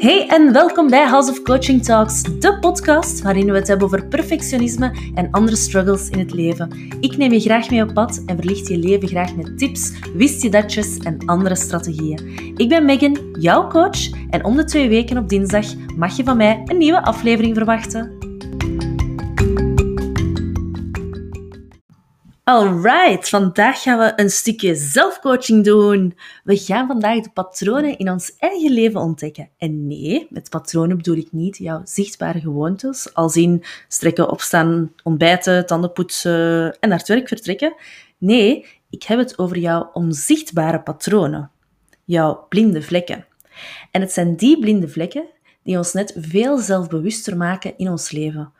Hey en welkom bij House of Coaching Talks, de podcast waarin we het hebben over perfectionisme en andere struggles in het leven. Ik neem je graag mee op pad en verlicht je leven graag met tips, wist je datjes en andere strategieën. Ik ben Megan, jouw coach, en om de twee weken op dinsdag mag je van mij een nieuwe aflevering verwachten. Alright, vandaag gaan we een stukje zelfcoaching doen. We gaan vandaag de patronen in ons eigen leven ontdekken. En nee, met patronen bedoel ik niet jouw zichtbare gewoontes, als in strekken, opstaan, ontbijten, tanden poetsen en naar het werk vertrekken. Nee, ik heb het over jouw onzichtbare patronen, jouw blinde vlekken. En het zijn die blinde vlekken die ons net veel zelfbewuster maken in ons leven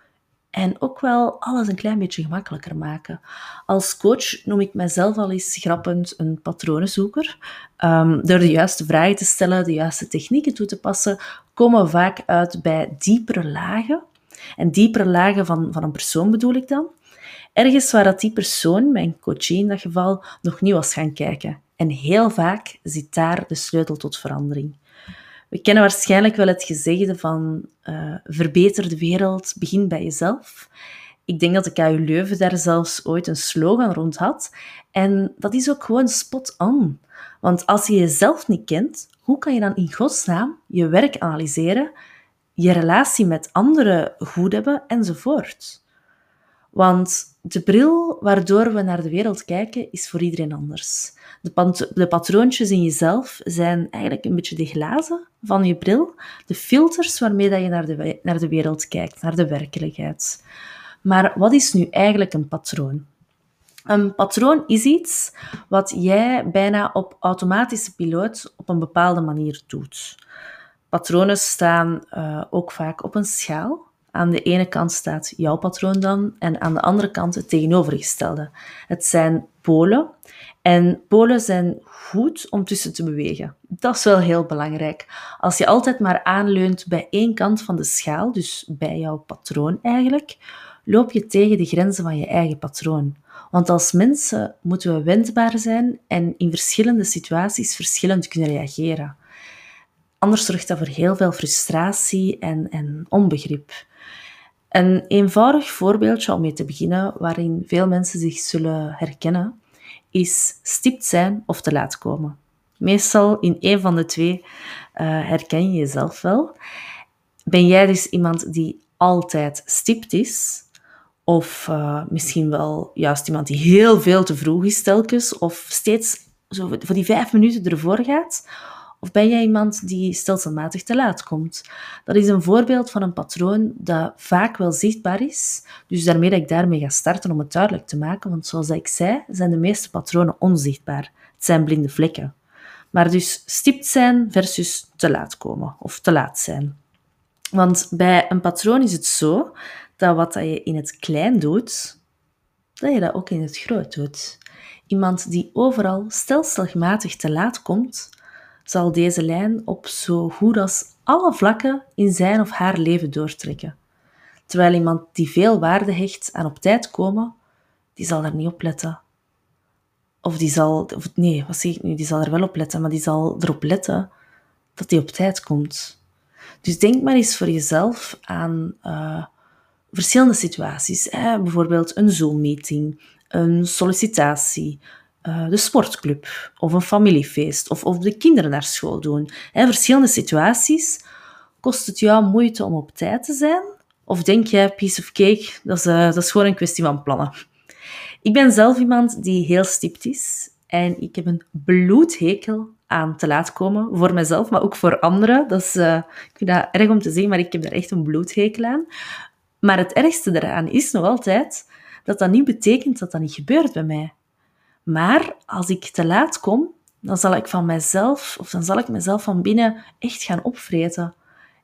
en ook wel alles een klein beetje gemakkelijker maken. Als coach noem ik mezelf al eens grappend een patronenzoeker. Um, door de juiste vragen te stellen, de juiste technieken toe te passen, komen we vaak uit bij diepere lagen. En diepere lagen van, van een persoon bedoel ik dan. Ergens waar dat die persoon, mijn coachie in dat geval, nog niet was gaan kijken. En heel vaak zit daar de sleutel tot verandering. We kennen waarschijnlijk wel het gezegde van uh, verbeter de wereld, begin bij jezelf. Ik denk dat de KU Leuven daar zelfs ooit een slogan rond had. En dat is ook gewoon spot on. Want als je jezelf niet kent, hoe kan je dan in godsnaam je werk analyseren, je relatie met anderen goed hebben enzovoort? Want de bril waardoor we naar de wereld kijken is voor iedereen anders. De, de patroontjes in jezelf zijn eigenlijk een beetje de glazen van je bril, de filters waarmee dat je naar de, naar de wereld kijkt, naar de werkelijkheid. Maar wat is nu eigenlijk een patroon? Een patroon is iets wat jij bijna op automatische piloot op een bepaalde manier doet. Patronen staan uh, ook vaak op een schaal. Aan de ene kant staat jouw patroon dan en aan de andere kant het tegenovergestelde. Het zijn polen en polen zijn goed om tussen te bewegen. Dat is wel heel belangrijk. Als je altijd maar aanleunt bij één kant van de schaal, dus bij jouw patroon eigenlijk, loop je tegen de grenzen van je eigen patroon. Want als mensen moeten we wendbaar zijn en in verschillende situaties verschillend kunnen reageren. Anders zorgt dat voor heel veel frustratie en, en onbegrip. Een eenvoudig voorbeeldje om mee te beginnen, waarin veel mensen zich zullen herkennen, is stipt zijn of te laat komen. Meestal in een van de twee uh, herken je jezelf wel. Ben jij dus iemand die altijd stipt is? Of uh, misschien wel juist iemand die heel veel te vroeg is telkens? Of steeds zo voor die vijf minuten ervoor gaat? Of ben jij iemand die stelselmatig te laat komt? Dat is een voorbeeld van een patroon dat vaak wel zichtbaar is. Dus daarmee dat ik daarmee ga starten om het duidelijk te maken. Want zoals ik zei, zijn de meeste patronen onzichtbaar. Het zijn blinde vlekken. Maar dus stipt zijn versus te laat komen of te laat zijn. Want bij een patroon is het zo dat wat je in het klein doet, dat je dat ook in het groot doet. Iemand die overal stelselmatig te laat komt, zal deze lijn op zo goed als alle vlakken in zijn of haar leven doortrekken. Terwijl iemand die veel waarde hecht aan op tijd komen, die zal daar niet op letten. Of die zal, of nee, wat zeg ik nu, die zal er wel op letten, maar die zal erop letten dat hij op tijd komt. Dus denk maar eens voor jezelf aan uh, verschillende situaties. Hè? Bijvoorbeeld een Zoom-meeting, een sollicitatie, uh, de sportclub of een familiefeest of, of de kinderen naar school doen. Verschillende situaties. Kost het jou moeite om op tijd te zijn? Of denk jij, piece of cake, dat is, uh, dat is gewoon een kwestie van plannen. Ik ben zelf iemand die heel stipt is. En ik heb een bloedhekel aan te laat komen. Voor mezelf, maar ook voor anderen. Dat is, uh, ik vind dat erg om te zeggen, maar ik heb daar echt een bloedhekel aan. Maar het ergste eraan is nog altijd dat dat niet betekent dat dat niet gebeurt bij mij. Maar als ik te laat kom, dan zal ik van mezelf, of dan zal ik mezelf van binnen echt gaan opvreten.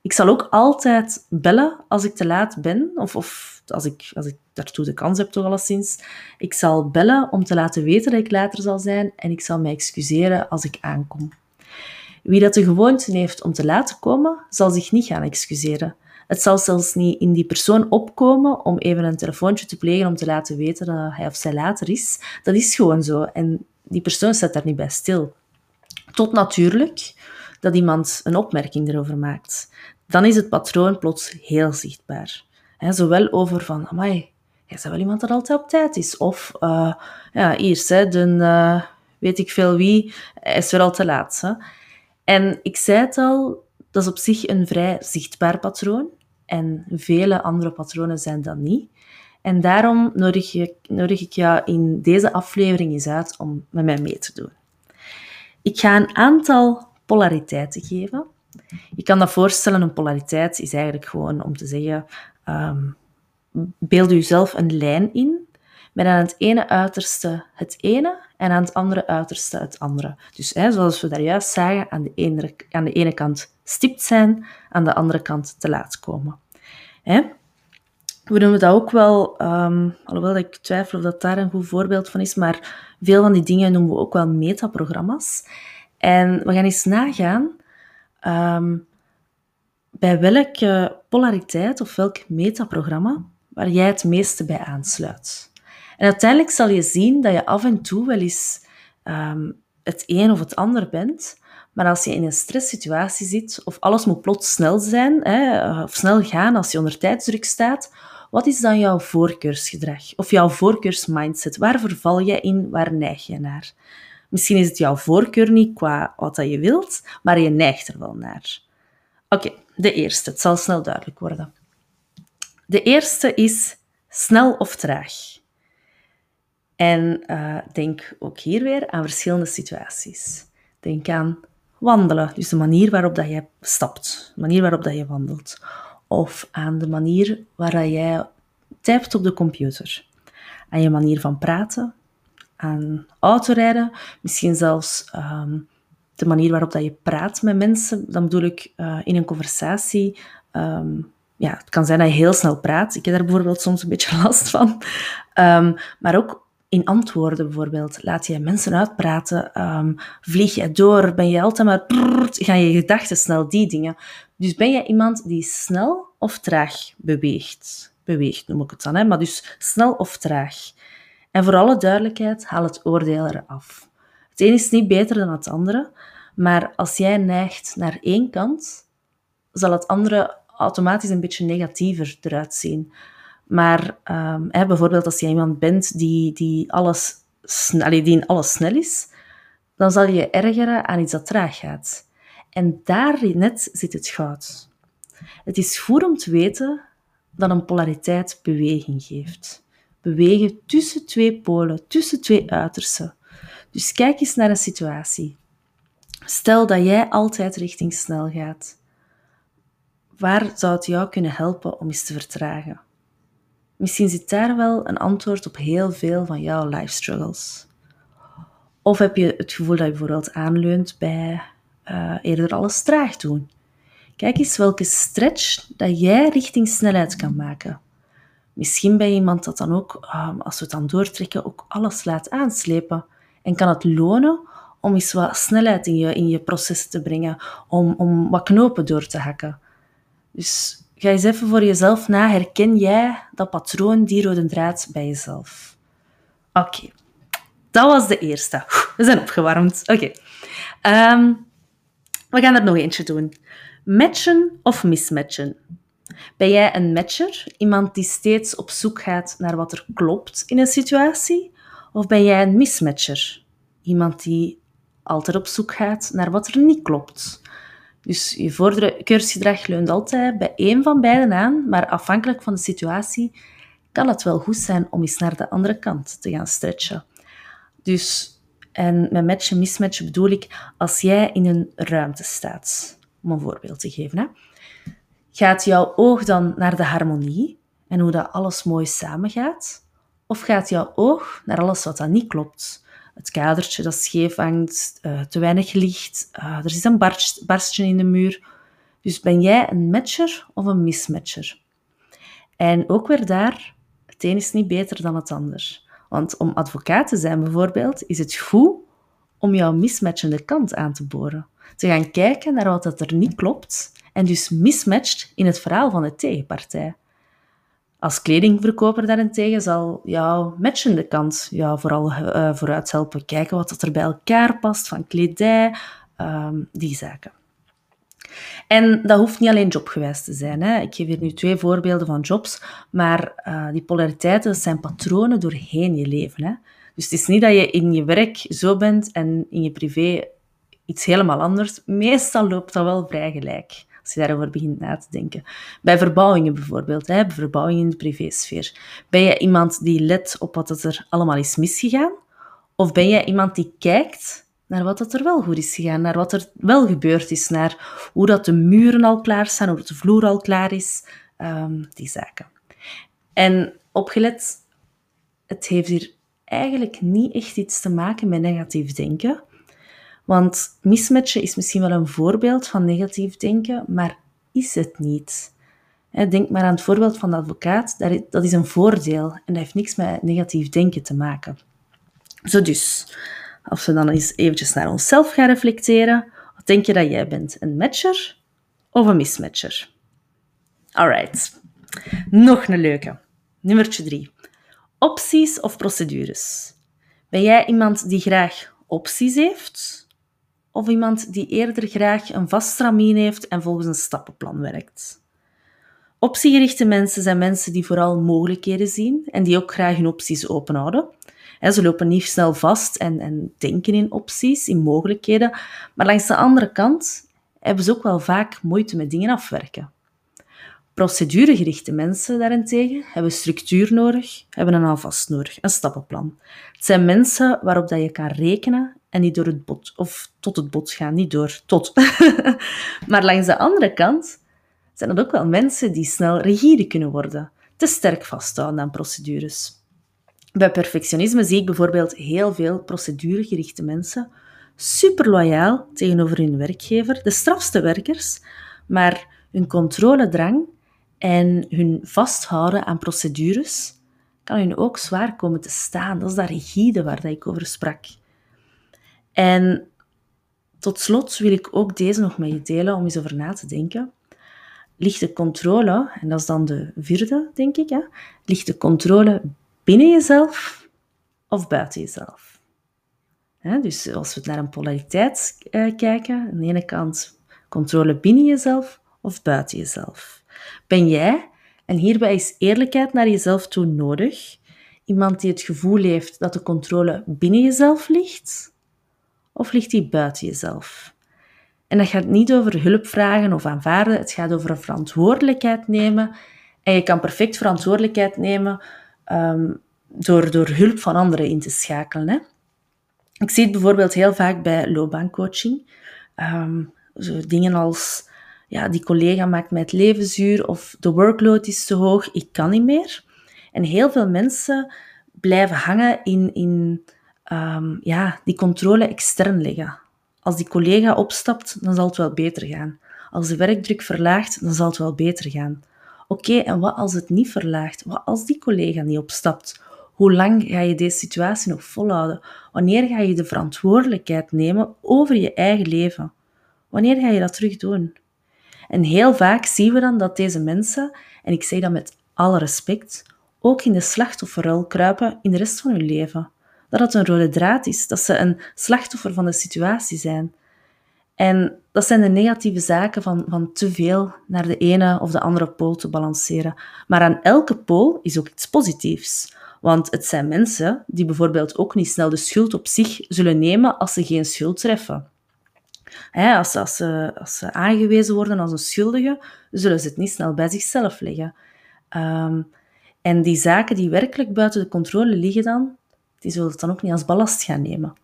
Ik zal ook altijd bellen als ik te laat ben, of, of als, ik, als ik daartoe de kans heb, toch alleszins. Ik zal bellen om te laten weten dat ik later zal zijn en ik zal mij excuseren als ik aankom. Wie dat de gewoonte heeft om te laat komen, zal zich niet gaan excuseren. Het zal zelfs niet in die persoon opkomen om even een telefoontje te plegen om te laten weten dat hij of zij later is. Dat is gewoon zo. En die persoon staat daar niet bij stil. Tot natuurlijk dat iemand een opmerking erover maakt, dan is het patroon plots heel zichtbaar. zowel over van, amai, jij bent wel iemand dat altijd op tijd is. Of, uh, ja, eerst, hè, de, uh, weet ik veel wie, is weer al te laat. En ik zei het al, dat is op zich een vrij zichtbaar patroon. En vele andere patronen zijn dat niet. En daarom nodig, je, nodig ik jou in deze aflevering eens uit om met mij mee te doen. Ik ga een aantal polariteiten geven. Je kan dat voorstellen, een polariteit is eigenlijk gewoon om te zeggen, um, beeld jezelf een lijn in, met aan het ene uiterste het ene en aan het andere uiterste het andere. Dus hè, zoals we daar juist zagen, aan de, ene, aan de ene kant stipt zijn, aan de andere kant te laat komen. Hè? We noemen dat ook wel, um, alhoewel ik twijfel of dat daar een goed voorbeeld van is, maar veel van die dingen noemen we ook wel metaprogramma's. En we gaan eens nagaan um, bij welke polariteit of welk metaprogramma waar jij het meeste bij aansluit. En uiteindelijk zal je zien dat je af en toe wel eens um, het een of het ander bent, maar als je in een stresssituatie zit, of alles moet plots snel zijn, hè, of snel gaan als je onder tijdsdruk staat, wat is dan jouw voorkeursgedrag of jouw voorkeursmindset? Waar verval jij in? Waar neig je naar? Misschien is het jouw voorkeur niet qua wat je wilt, maar je neigt er wel naar. Oké, de eerste. Het zal snel duidelijk worden. De eerste is snel of traag. En uh, denk ook hier weer aan verschillende situaties. Denk aan wandelen, dus de manier waarop dat je stapt, de manier waarop dat je wandelt. Of aan de manier waarop jij typt op de computer. Aan je manier van praten, aan autorijden, misschien zelfs um, de manier waarop dat je praat met mensen. Dan bedoel ik uh, in een conversatie. Um, ja, het kan zijn dat je heel snel praat. Ik heb daar bijvoorbeeld soms een beetje last van. Um, maar ook in antwoorden bijvoorbeeld. Laat je mensen uitpraten? Um, vlieg je door? Ben je altijd maar... Prrrt, gaan je gedachten snel? Die dingen. Dus ben je iemand die snel of traag beweegt? Beweegt noem ik het dan, hè? maar dus snel of traag. En voor alle duidelijkheid, haal het oordeel eraf. Het een is niet beter dan het andere, maar als jij neigt naar één kant, zal het andere automatisch een beetje negatiever eruit zien. Maar um, hè, bijvoorbeeld als je iemand bent die, die, alles, die in alles snel is, dan zal je je ergeren aan iets dat traag gaat. En daar net zit het goud. Het is goed om te weten dat een polariteit beweging geeft. Bewegen tussen twee polen, tussen twee uitersten. Dus kijk eens naar een situatie. Stel dat jij altijd richting snel gaat. Waar zou het jou kunnen helpen om eens te vertragen? Misschien zit daar wel een antwoord op heel veel van jouw life struggles. Of heb je het gevoel dat je bijvoorbeeld aanleunt bij uh, eerder alles traag doen? Kijk eens welke stretch dat jij richting snelheid kan maken. Misschien je iemand dat dan ook, um, als we het dan doortrekken, ook alles laat aanslepen. En kan het lonen om eens wat snelheid in je, in je proces te brengen, om, om wat knopen door te hakken. Dus ga eens even voor jezelf na. Herken jij dat patroon, die rode draad bij jezelf? Oké, dat was de eerste. We zijn opgewarmd. Oké. Ehm, we gaan er nog eentje doen. Matchen of mismatchen? Ben jij een matcher? Iemand die steeds op zoek gaat naar wat er klopt in een situatie? Of ben jij een mismatcher? Iemand die altijd op zoek gaat naar wat er niet klopt? Dus je voorkeursgedrag leunt altijd bij één van beiden aan, maar afhankelijk van de situatie kan het wel goed zijn om eens naar de andere kant te gaan stretchen. Dus, en met matchen, mismatchen bedoel ik als jij in een ruimte staat, om een voorbeeld te geven. Hè. Gaat jouw oog dan naar de harmonie en hoe dat alles mooi samengaat? Of gaat jouw oog naar alles wat dan niet klopt? Het kadertje dat scheef hangt, uh, te weinig licht, uh, er is een barst, barstje in de muur. Dus ben jij een matcher of een mismatcher? En ook weer daar, het een is niet beter dan het ander. Want om advocaat te zijn bijvoorbeeld, is het goed om jouw mismatchende kant aan te boren. Te gaan kijken naar wat er niet klopt en dus mismatcht in het verhaal van de tegenpartij. Als kledingverkoper daarentegen zal jouw matchende kant jou vooral uh, vooruit helpen. Kijken wat er bij elkaar past, van kledij, um, die zaken. En dat hoeft niet alleen jobgewijs te zijn. Hè. Ik geef hier nu twee voorbeelden van jobs, maar uh, die polariteiten zijn patronen doorheen je leven. Hè. Dus het is niet dat je in je werk zo bent en in je privé iets helemaal anders. Meestal loopt dat wel vrij gelijk, als je daarover begint na te denken. Bij verbouwingen bijvoorbeeld, hè, verbouwingen in de privésfeer. Ben je iemand die let op wat er allemaal is misgegaan? Of ben je iemand die kijkt naar wat er wel goed is gegaan, naar wat er wel gebeurd is, naar hoe dat de muren al klaar staan, hoe de vloer al klaar is, um, die zaken. En opgelet, het heeft hier eigenlijk niet echt iets te maken met negatief denken. Want mismatchen is misschien wel een voorbeeld van negatief denken, maar is het niet. Denk maar aan het voorbeeld van de advocaat. Dat is een voordeel en dat heeft niks met negatief denken te maken. Zo dus, als we dan eens eventjes naar onszelf gaan reflecteren, wat denk je dat jij bent? Een matcher of een mismatcher? Alright, nog een leuke. Nummertje drie. Opties of procedures? Ben jij iemand die graag opties heeft? Of iemand die eerder graag een vast stramien heeft en volgens een stappenplan werkt? Optiegerichte mensen zijn mensen die vooral mogelijkheden zien en die ook graag hun opties openhouden ze lopen niet snel vast en, en denken in opties, in mogelijkheden. Maar langs de andere kant hebben ze ook wel vaak moeite met dingen afwerken. Proceduregerichte mensen daarentegen hebben structuur nodig, hebben een alvast nodig, een stappenplan. Het zijn mensen waarop dat je kan rekenen en niet door het bot, of tot het bot gaan, niet door, tot. maar langs de andere kant zijn het ook wel mensen die snel rigide kunnen worden, te sterk vasthouden aan procedures. Bij perfectionisme zie ik bijvoorbeeld heel veel proceduregerichte mensen, super loyaal tegenover hun werkgever, de strafste werkers, maar hun controledrang en hun vasthouden aan procedures kan hun ook zwaar komen te staan. Dat is dat rigide waar ik over sprak. En tot slot wil ik ook deze nog met je delen om eens over na te denken. Ligt de controle, en dat is dan de vierde, denk ik, hè, ligt de controle binnen jezelf of buiten jezelf. dus als we naar een polariteit uh, kijken, aan de ene kant controle binnen jezelf of buiten jezelf. Ben jij, en hierbij is eerlijkheid naar jezelf toe nodig, iemand die het gevoel heeft dat de controle binnen jezelf ligt, of ligt die buiten jezelf? En dat gaat niet over hulp vragen of aanvaarden, het gaat over verantwoordelijkheid nemen. En je kan perfect verantwoordelijkheid nemen Ehm, door, door hulp van anderen in te schakelen. Hè. Ik zie het bijvoorbeeld heel vaak bij loopbaancoaching. Um, zo dingen als, ja, die collega maakt mij het leven zuur of de workload is te hoog, ik kan niet meer. En heel veel mensen blijven hangen in, in um, ja, die controle extern leggen. Als die collega opstapt, dan zal het wel beter gaan. Als de werkdruk verlaagt, dan zal het wel beter gaan. Oké, en wat als het niet verlaagt? Wat als die collega niet opstapt? Hoe lang ga je deze situatie nog volhouden? Wanneer ga je de verantwoordelijkheid nemen over je eigen leven? Wanneer ga je dat terug doen? En heel vaak zien we dan dat deze mensen, en ik zeg dat met alle respect, ook in de slachtofferrol kruipen in de rest van hun leven. Dat het een rode draad is, dat ze een slachtoffer van de situatie zijn. En dat zijn de negatieve zaken van, van te veel naar de ene of de andere pool te balanceren. Maar aan elke pool is ook iets positiefs. Want het zijn mensen die bijvoorbeeld ook niet snel de schuld op zich zullen nemen als ze geen schuld treffen. als, als, ze, als ze aangewezen worden als een schuldige, zullen ze het niet snel bij zichzelf leggen. Ehm, en die zaken die werkelijk buiten de controle liggen dan, die zullen het dan ook niet als ballast gaan nemen.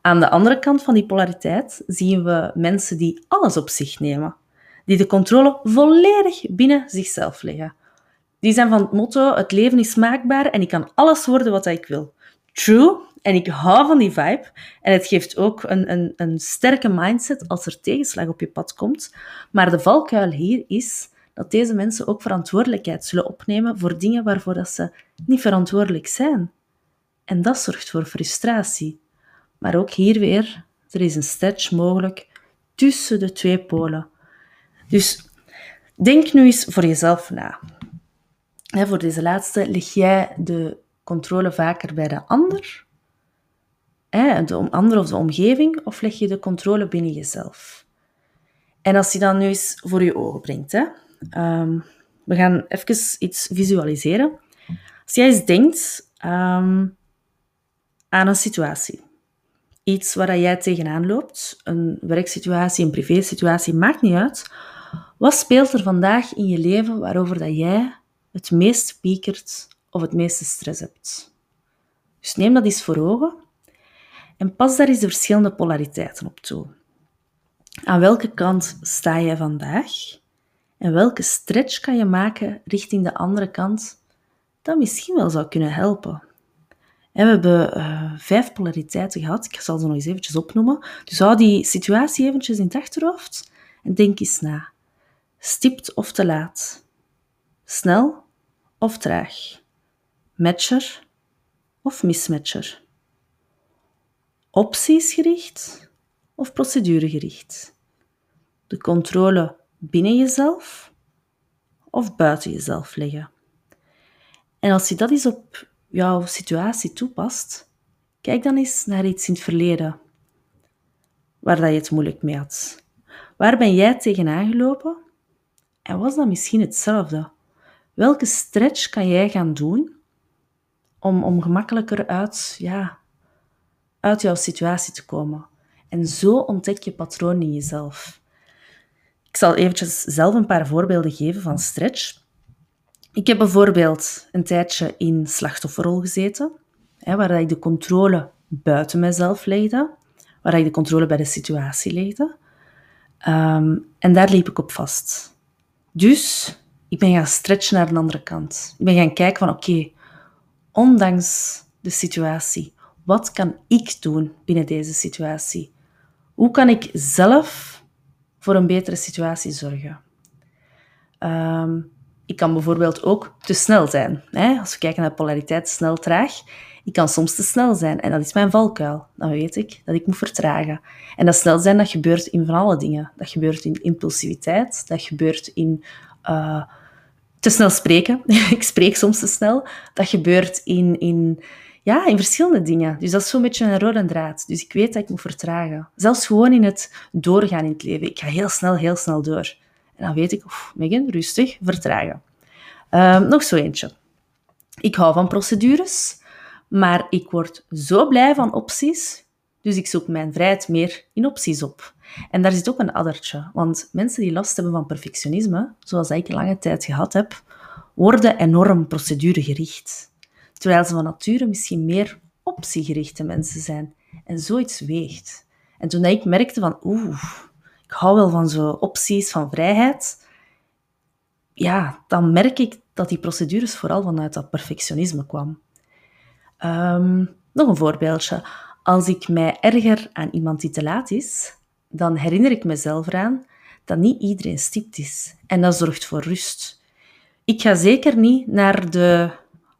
Aan de andere kant van die polariteit zien we mensen die alles op zich nemen, die de controle volledig binnen zichzelf leggen. Die zijn van het motto: het leven is maakbaar en ik kan alles worden wat ik wil. True, en ik hou van die vibe. En het geeft ook een, een, een sterke mindset als er tegenslag op je pad komt. Maar de valkuil hier is dat deze mensen ook verantwoordelijkheid zullen opnemen voor dingen waarvoor dat ze niet verantwoordelijk zijn. En dat zorgt voor frustratie. Maar ook hier weer, er is een stretch mogelijk tussen de twee polen. Dus denk nu eens voor jezelf na. voor deze laatste leg jij de controle vaker bij de ander, de ander of de omgeving, of leg je de controle binnen jezelf? En als je dan nu eens voor je ogen brengt, ehm, we gaan even iets visualiseren. Als jij eens denkt ehm, aan een situatie, iets waar jij tegenaan loopt, een werksituatie, een privésituatie, maakt niet uit. Wat speelt er vandaag in je leven waarover dat jij het meest piekert of het meeste stress hebt? Dus neem dat eens voor ogen en pas daar eens de verschillende polariteiten op toe. Aan welke kant sta jij vandaag? En welke stretch kan je maken richting de andere kant dat misschien wel zou kunnen helpen? We hebben uh, vijf polariteiten gehad. Ik zal ze nog eens eventjes opnoemen. Dus hou die situatie eventjes in het achterhoofd en denk eens na. Stipt of te laat? Snel of traag? Matcher of mismatcher? Optiesgericht of proceduregericht? De controle binnen jezelf of buiten jezelf leggen? En als je dat eens op jouw situatie toepast, kijk dan eens naar iets in het verleden waar dat je het moeilijk mee had. Waar ben jij tegenaan gelopen? En was dat misschien hetzelfde? Welke stretch kan jij gaan doen om, om gemakkelijker uit, ja, uit jouw situatie te komen? En zo ontdek je patroon in jezelf. Ik zal eventjes zelf een paar voorbeelden geven van stretch. Ik heb bijvoorbeeld een tijdje in slachtofferrol gezeten, hè, waar ik de controle buiten mezelf legde, waar ik de controle bij de situatie legde. Ehm, en daar liep ik op vast. Dus ik ben gaan stretchen naar de andere kant. Ik ben gaan kijken van oké, ondanks de situatie, wat kan ik doen binnen deze situatie? Hoe kan ik zelf voor een betere situatie zorgen? Um, ik kan bijvoorbeeld ook te snel zijn. Hè? Als we kijken naar polariteit snel-traag, ik kan soms te snel zijn en dat is mijn valkuil. Dan weet ik dat ik moet vertragen. En dat snel zijn, dat gebeurt in van alle dingen. Dat gebeurt in impulsiviteit, dat gebeurt in uh, te snel spreken. ik spreek soms te snel. Dat gebeurt in, in, ja, in verschillende dingen. Dus dat is zo'n beetje een rode draad. Dus ik weet dat ik moet vertragen. Zelfs gewoon in het doorgaan in het leven. Ik ga heel snel, heel snel door. Dan weet ik, oef, Megan, rustig, vertragen. Um, nog zo eentje. Ik hou van procedures, maar ik word zo blij van opties, dus ik zoek mijn vrijheid meer in opties op. En daar zit ook een addertje, want mensen die last hebben van perfectionisme, zoals ik lange tijd gehad heb, worden enorm proceduregericht. Terwijl ze van nature misschien meer optiegerichte mensen zijn en zoiets weegt. En toen ik merkte van, oeh, ik hou wel van zo opties van vrijheid, ja, dan merk ik dat die procedures vooral vanuit dat perfectionisme kwam. Um, nog een voorbeeldje. Als ik mij erger aan iemand die te laat is, dan herinner ik mezelf eraan dat niet iedereen stipt is. En dat zorgt voor rust. Ik ga zeker niet naar de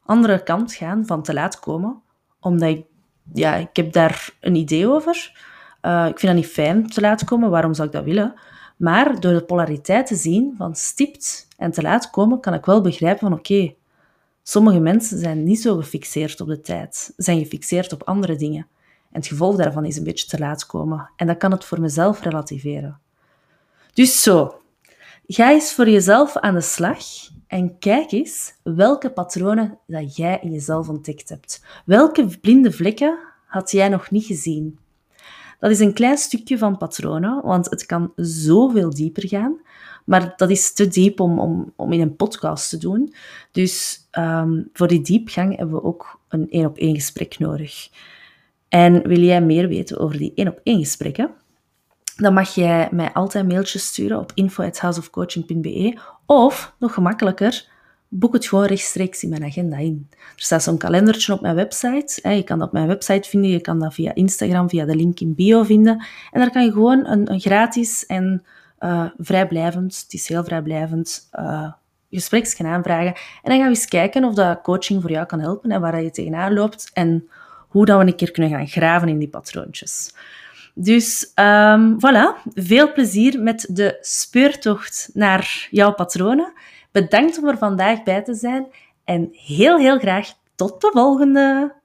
andere kant gaan van te laat komen, omdat ik, ja, ik heb daar een idee over. Uh, ik vind dat niet fijn te laat komen, waarom zou ik dat willen? Maar door de polariteit te zien van stipt en te laat komen, kan ik wel begrijpen van oké, sommige mensen zijn niet zo gefixeerd op de tijd, zijn gefixeerd op andere dingen. En het gevolg daarvan is een beetje te laat komen. En dat kan het voor mezelf relativeren. Dus zo, ga eens voor jezelf aan de slag en kijk eens welke patronen dat jij in jezelf ontdekt hebt. Welke blinde vlekken had jij nog niet gezien? Dat is een klein stukje van patronen, want het kan zoveel dieper gaan. Maar dat is te diep om, om, om in een podcast te doen. Dus um, voor die diepgang hebben we ook een één op één gesprek nodig. En wil jij meer weten over die één op één gesprekken? Dan mag jij mij altijd mailtjes sturen op info.houseofcoaching.be of, nog gemakkelijker, boek het gewoon rechtstreeks in mijn agenda in. Er staat zo'n kalendertje op mijn website. Je kan dat op mijn website vinden, je kan dat via Instagram, via de link in bio vinden. En daar kan je gewoon een, een gratis en uh, vrijblijvend, het is heel vrijblijvend, uh, gespreksje aanvragen. En dan gaan we eens kijken of dat coaching voor jou kan helpen en waar je tegenaan loopt en hoe dat we een keer kunnen gaan graven in die patroontjes. Dus um, voilà, veel plezier met de speurtocht naar jouw patronen. Bedankt om er vandaag bij te zijn en heel, heel graag tot de volgende!